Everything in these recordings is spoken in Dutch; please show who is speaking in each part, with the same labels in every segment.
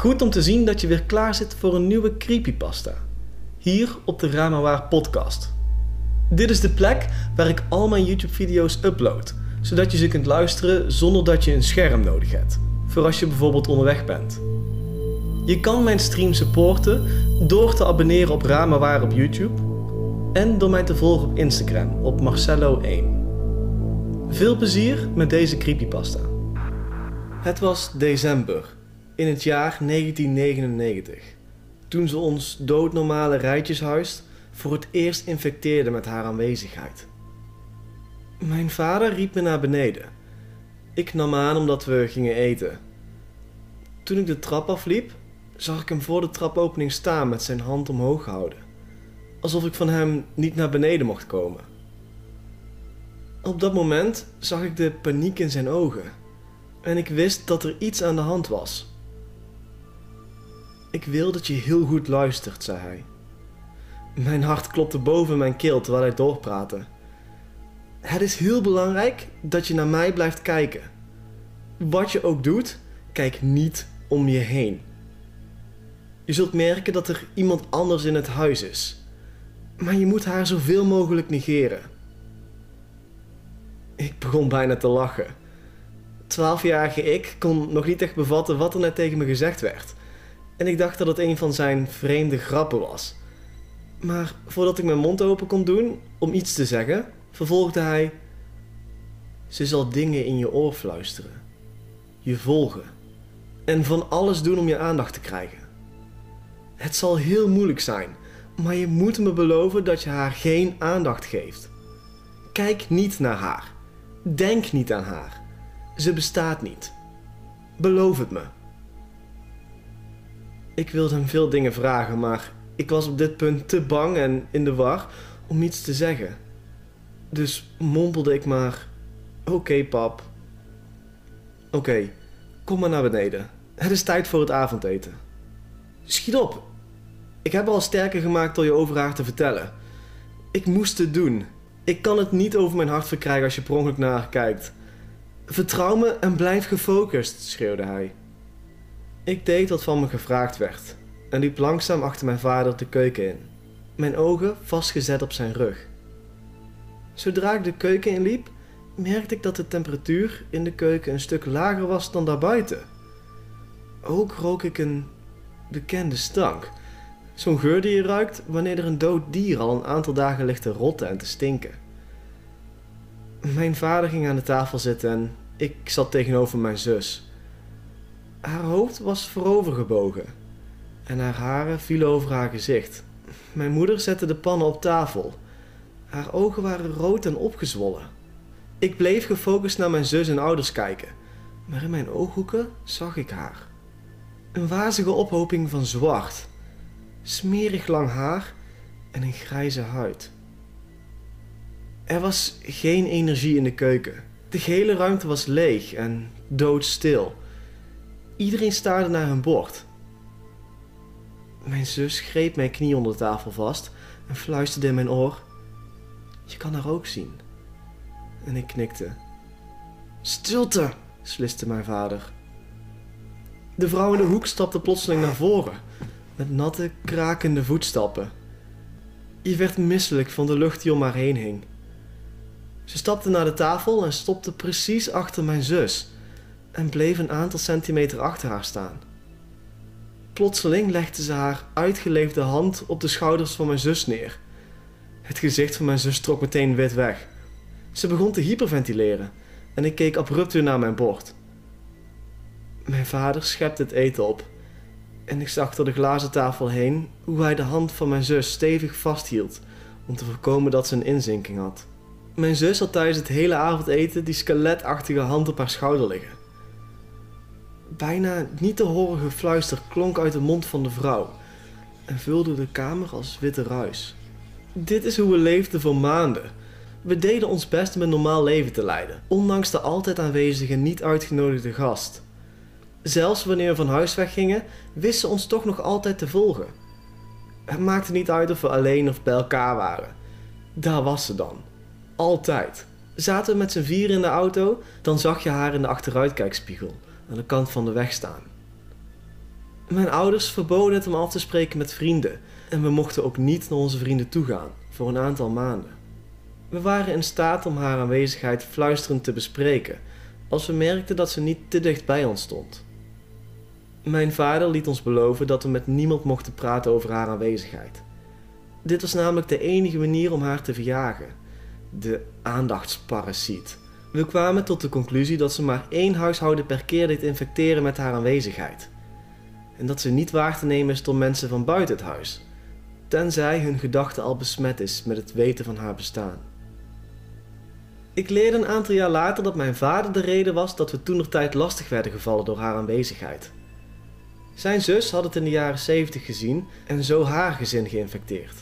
Speaker 1: Goed om te zien dat je weer klaar zit voor een nieuwe creepypasta. Hier op de Ramawaar podcast. Dit is de plek waar ik al mijn YouTube video's upload, zodat je ze kunt luisteren zonder dat je een scherm nodig hebt. Voor als je bijvoorbeeld onderweg bent. Je kan mijn stream supporten door te abonneren op Ramawaar op YouTube en door mij te volgen op Instagram op Marcello1. Veel plezier met deze creepypasta. Het was december in het jaar 1999, toen ze ons doodnormale rijtjeshuis voor het eerst infecteerde met haar aanwezigheid. Mijn vader riep me naar beneden. Ik nam aan omdat we gingen eten. Toen ik de trap afliep, zag ik hem voor de trapopening staan met zijn hand omhoog gehouden, alsof ik van hem niet naar beneden mocht komen. Op dat moment zag ik de paniek in zijn ogen en ik wist dat er iets aan de hand was. Ik wil dat je heel goed luistert, zei hij. Mijn hart klopte boven mijn keel terwijl hij doorpraatte. Het is heel belangrijk dat je naar mij blijft kijken. Wat je ook doet, kijk niet om je heen. Je zult merken dat er iemand anders in het huis is. Maar je moet haar zoveel mogelijk negeren. Ik begon bijna te lachen. Twaalfjarige ik kon nog niet echt bevatten wat er net tegen me gezegd werd. En ik dacht dat het een van zijn vreemde grappen was. Maar voordat ik mijn mond open kon doen om iets te zeggen, vervolgde hij: Ze zal dingen in je oor fluisteren, je volgen en van alles doen om je aandacht te krijgen. Het zal heel moeilijk zijn, maar je moet me beloven dat je haar geen aandacht geeft. Kijk niet naar haar. Denk niet aan haar. Ze bestaat niet. Beloof het me. Ik wilde hem veel dingen vragen, maar ik was op dit punt te bang en in de war om iets te zeggen. Dus mompelde ik maar: Oké, pap. Oké, kom maar naar beneden. Het is tijd voor het avondeten. Schiet op. Ik heb al sterker gemaakt door je over haar te vertellen. Ik moest het doen. Ik kan het niet over mijn hart verkrijgen als je per ongeluk naar haar kijkt. Vertrouw me en blijf gefocust, schreeuwde hij. Ik deed wat van me gevraagd werd en liep langzaam achter mijn vader de keuken in, mijn ogen vastgezet op zijn rug. Zodra ik de keuken inliep, merkte ik dat de temperatuur in de keuken een stuk lager was dan daarbuiten. Ook rook ik een bekende stank. Zo'n geur die je ruikt wanneer er een dood dier al een aantal dagen ligt te rotten en te stinken. Mijn vader ging aan de tafel zitten en ik zat tegenover mijn zus. Haar hoofd was voorovergebogen en haar haren vielen over haar gezicht. Mijn moeder zette de pannen op tafel. Haar ogen waren rood en opgezwollen. Ik bleef gefocust naar mijn zus en ouders kijken, maar in mijn ooghoeken zag ik haar. Een wazige ophoping van zwart, smerig lang haar en een grijze huid. Er was geen energie in de keuken. De gehele ruimte was leeg en doodstil. Iedereen staarde naar hun bord. Mijn zus greep mijn knie onder de tafel vast en fluisterde in mijn oor: Je kan haar ook zien. En ik knikte. Stilte, sliste mijn vader. De vrouw in de hoek stapte plotseling naar voren, met natte, krakende voetstappen. Je werd misselijk van de lucht die om haar heen hing. Ze stapte naar de tafel en stopte precies achter mijn zus en bleef een aantal centimeter achter haar staan. Plotseling legde ze haar uitgeleefde hand op de schouders van mijn zus neer. Het gezicht van mijn zus trok meteen wit weg. Ze begon te hyperventileren en ik keek abrupt weer naar mijn bord. Mijn vader schepte het eten op en ik zag door de glazen tafel heen hoe hij de hand van mijn zus stevig vasthield om te voorkomen dat ze een inzinking had. Mijn zus had tijdens het hele avondeten die skeletachtige hand op haar schouder liggen. Bijna niet te horen gefluister klonk uit de mond van de vrouw en vulde de kamer als witte ruis. Dit is hoe we leefden voor maanden. We deden ons best om een normaal leven te leiden, ondanks de altijd aanwezige niet uitgenodigde gast. Zelfs wanneer we van huis weggingen, wisten ze ons toch nog altijd te volgen. Het maakte niet uit of we alleen of bij elkaar waren. Daar was ze dan. Altijd. Zaten we met z'n vier in de auto, dan zag je haar in de achteruitkijkspiegel aan de kant van de weg staan. Mijn ouders verboden het om af te spreken met vrienden en we mochten ook niet naar onze vrienden toe gaan voor een aantal maanden. We waren in staat om haar aanwezigheid fluisterend te bespreken als we merkten dat ze niet te dicht bij ons stond. Mijn vader liet ons beloven dat we met niemand mochten praten over haar aanwezigheid. Dit was namelijk de enige manier om haar te verjagen. De aandachtsparasiet. We kwamen tot de conclusie dat ze maar één huishouden per keer deed infecteren met haar aanwezigheid. En dat ze niet waar te nemen is door mensen van buiten het huis, tenzij hun gedachte al besmet is met het weten van haar bestaan. Ik leerde een aantal jaar later dat mijn vader de reden was dat we toen tijd lastig werden gevallen door haar aanwezigheid. Zijn zus had het in de jaren 70 gezien en zo haar gezin geïnfecteerd.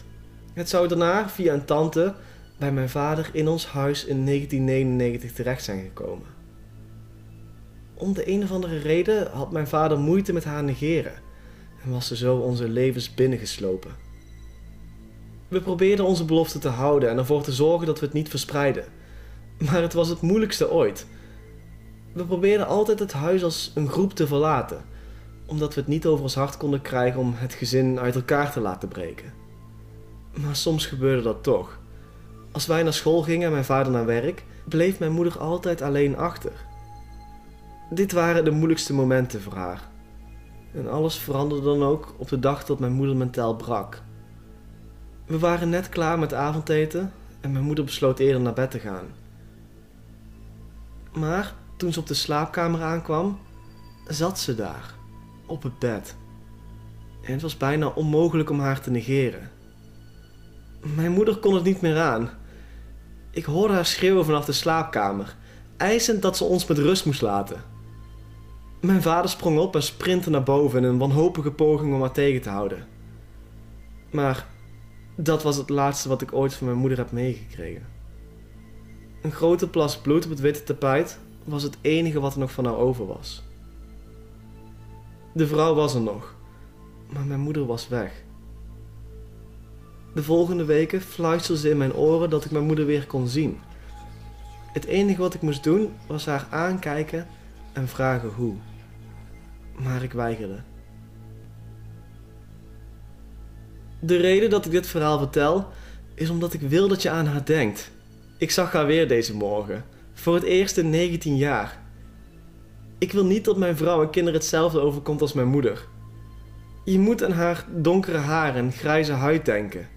Speaker 1: Het zou daarna via een tante bij mijn vader in ons huis in 1999 terecht zijn gekomen. Om de een of andere reden had mijn vader moeite met haar negeren en was ze zo onze levens binnengeslopen. We probeerden onze belofte te houden en ervoor te zorgen dat we het niet verspreiden. Maar het was het moeilijkste ooit. We probeerden altijd het huis als een groep te verlaten, omdat we het niet over ons hart konden krijgen om het gezin uit elkaar te laten breken. Maar soms gebeurde dat toch. Als wij naar school gingen en mijn vader naar werk, bleef mijn moeder altijd alleen achter. Dit waren de moeilijkste momenten voor haar. En alles veranderde dan ook op de dag dat mijn moeder mentaal brak. We waren net klaar met avondeten en mijn moeder besloot eerder naar bed te gaan. Maar toen ze op de slaapkamer aankwam, zat ze daar, op het bed. En het was bijna onmogelijk om haar te negeren. Mijn moeder kon het niet meer aan. Ik hoorde haar schreeuwen vanaf de slaapkamer, eisend dat ze ons met rust moest laten. Mijn vader sprong op en sprintte naar boven in een wanhopige poging om haar tegen te houden. Maar dat was het laatste wat ik ooit van mijn moeder heb meegekregen. Een grote plas bloed op het witte tapijt was het enige wat er nog van haar over was. De vrouw was er nog, maar mijn moeder was weg. De volgende weken fluisterde ze in mijn oren dat ik mijn moeder weer kon zien. Het enige wat ik moest doen was haar aankijken en vragen hoe. Maar ik weigerde. De reden dat ik dit verhaal vertel is omdat ik wil dat je aan haar denkt. Ik zag haar weer deze morgen, voor het eerst in 19 jaar. Ik wil niet dat mijn vrouw en kinderen hetzelfde overkomt als mijn moeder. Je moet aan haar donkere haar en grijze huid denken.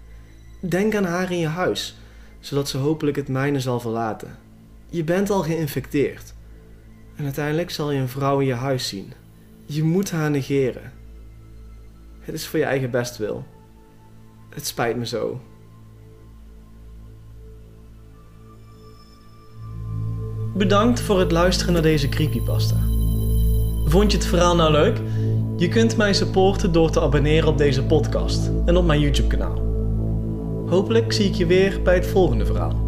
Speaker 1: Denk aan haar in je huis, zodat ze hopelijk het mijne zal verlaten. Je bent al geïnfecteerd. En uiteindelijk zal je een vrouw in je huis zien. Je moet haar negeren. Het is voor je eigen bestwil. Het spijt me zo. Bedankt voor het luisteren naar deze creepypasta. Vond je het verhaal nou leuk? Je kunt mij supporten door te abonneren op deze podcast en op mijn YouTube kanaal. Hopelijk zie ik je weer bij het volgende verhaal.